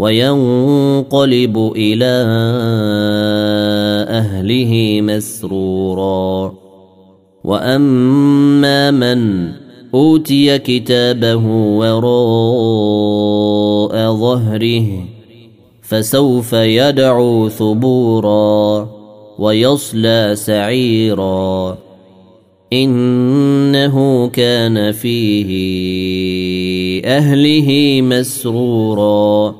وينقلب إلى أهله مسرورا. وأما من أوتي كتابه وراء ظهره فسوف يدعو ثبورا ويصلى سعيرا. إنه كان فيه أهله مسرورا.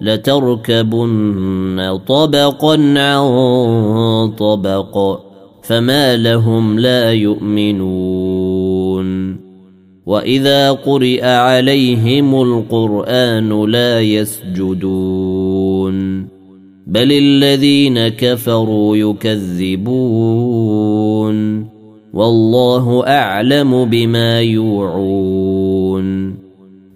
لتركبن طبقا عن طبق فما لهم لا يؤمنون. وإذا قرئ عليهم القرآن لا يسجدون. بل الذين كفروا يكذبون. والله أعلم بما يوعون.